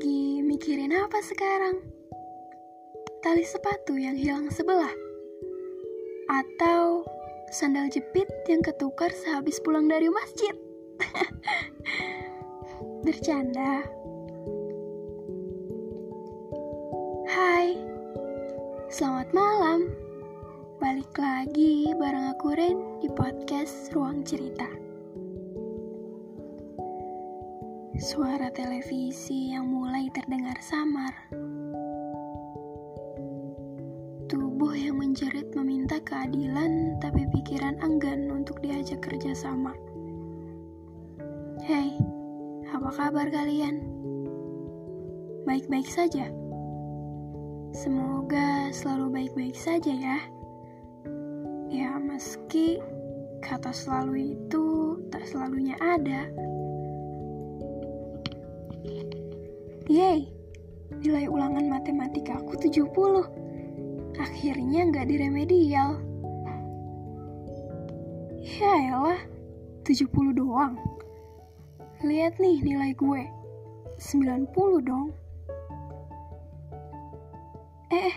Lagi mikirin apa sekarang? Tali sepatu yang hilang sebelah? Atau sandal jepit yang ketukar sehabis pulang dari masjid? Bercanda. Hai, selamat malam. Balik lagi bareng aku Ren di podcast Ruang Cerita. Suara televisi yang mulai terdengar samar. Tubuh yang menjerit meminta keadilan tapi pikiran enggan untuk diajak kerjasama. Hei, apa kabar kalian? Baik-baik saja? Semoga selalu baik-baik saja ya. Ya, meski kata selalu itu tak selalunya ada. Yeay, nilai ulangan matematika aku 70. Akhirnya nggak di remedial. Ya elah, 70 doang. Lihat nih nilai gue, 90 dong. Eh, eh,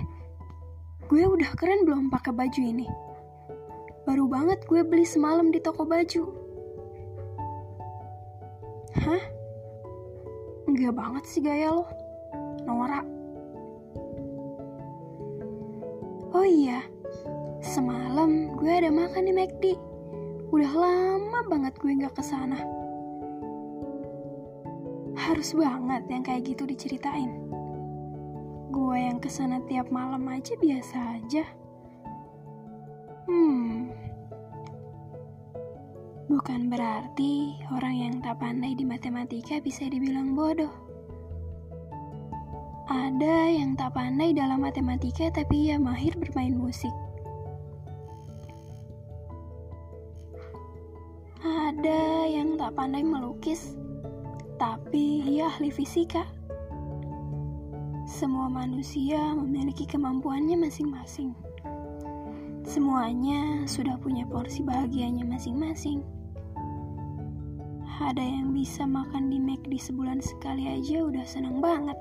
gue udah keren belum pakai baju ini? Baru banget gue beli semalam di toko baju. Enggak banget sih gaya lo. Nora. Oh iya, semalam gue ada makan di McD. Udah lama banget gue gak ke sana. Harus banget yang kayak gitu diceritain. Gue yang ke sana tiap malam aja biasa aja. Hmm, bukan berarti orang yang tak pandai di matematika bisa dibilang bodoh. Ada yang tak pandai dalam matematika tapi ia mahir bermain musik. Ada yang tak pandai melukis tapi ia ahli fisika. Semua manusia memiliki kemampuannya masing-masing. Semuanya sudah punya porsi bahagianya masing-masing. Ada yang bisa makan di McD sebulan sekali aja udah seneng banget.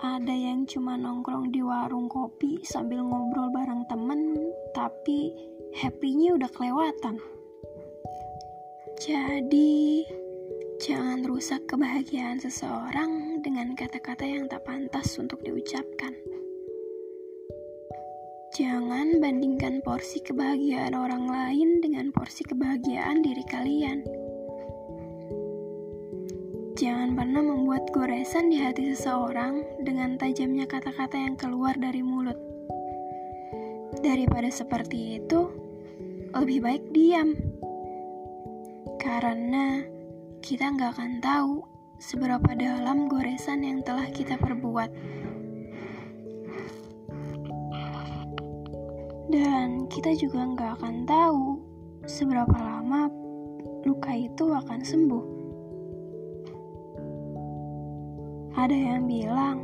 Ada yang cuma nongkrong di warung kopi sambil ngobrol bareng temen, tapi happy-nya udah kelewatan. Jadi, jangan rusak kebahagiaan seseorang dengan kata-kata yang tak pantas untuk diucapkan. Jangan bandingkan porsi kebahagiaan orang lain dengan porsi kebahagiaan diri kalian. Jangan pernah membuat goresan di hati seseorang dengan tajamnya kata-kata yang keluar dari mulut. Daripada seperti itu, lebih baik diam. Karena kita nggak akan tahu seberapa dalam goresan yang telah kita perbuat. Dan kita juga nggak akan tahu seberapa lama luka itu akan sembuh. Ada yang bilang,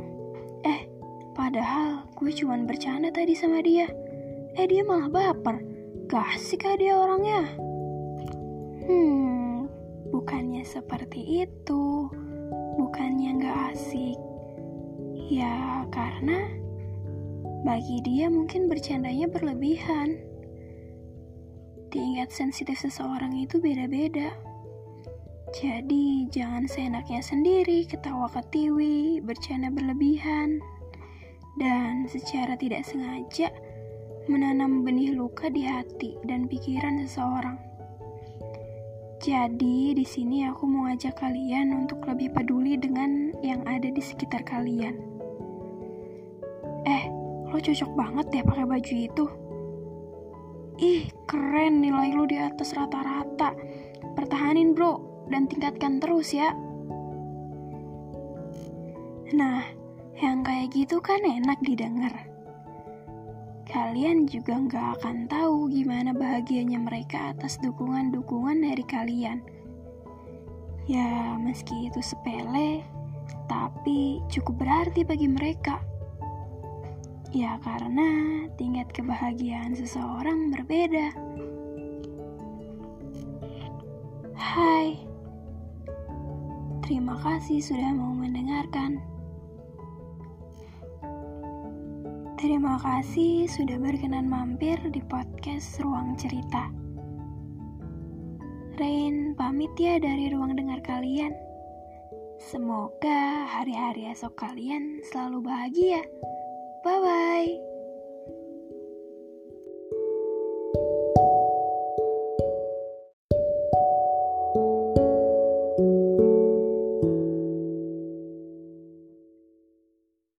eh, padahal gue cuman bercanda tadi sama dia. Eh, dia malah baper. Gak asik kah dia orangnya? Hmm, bukannya seperti itu. Bukannya gak asik. Ya, karena bagi dia mungkin bercandanya berlebihan. Tingkat sensitif seseorang itu beda-beda. Jadi jangan seenaknya sendiri ketawa ketiwi, bercanda berlebihan, dan secara tidak sengaja menanam benih luka di hati dan pikiran seseorang. Jadi di sini aku mau ngajak kalian untuk lebih peduli dengan yang ada di sekitar kalian. Lo cocok banget ya pakai baju itu. Ih, keren nilai lo di atas rata-rata. Pertahanin bro, dan tingkatkan terus ya. Nah, yang kayak gitu kan enak didengar. Kalian juga nggak akan tahu gimana bahagianya mereka atas dukungan-dukungan dari kalian. Ya, meski itu sepele, tapi cukup berarti bagi mereka. Ya, karena tingkat kebahagiaan seseorang berbeda. Hai, Terima kasih sudah mau mendengarkan. Terima kasih sudah berkenan mampir di podcast Ruang Cerita. Rain pamit ya dari ruang dengar kalian. Semoga hari-hari esok kalian selalu bahagia. Bye bye.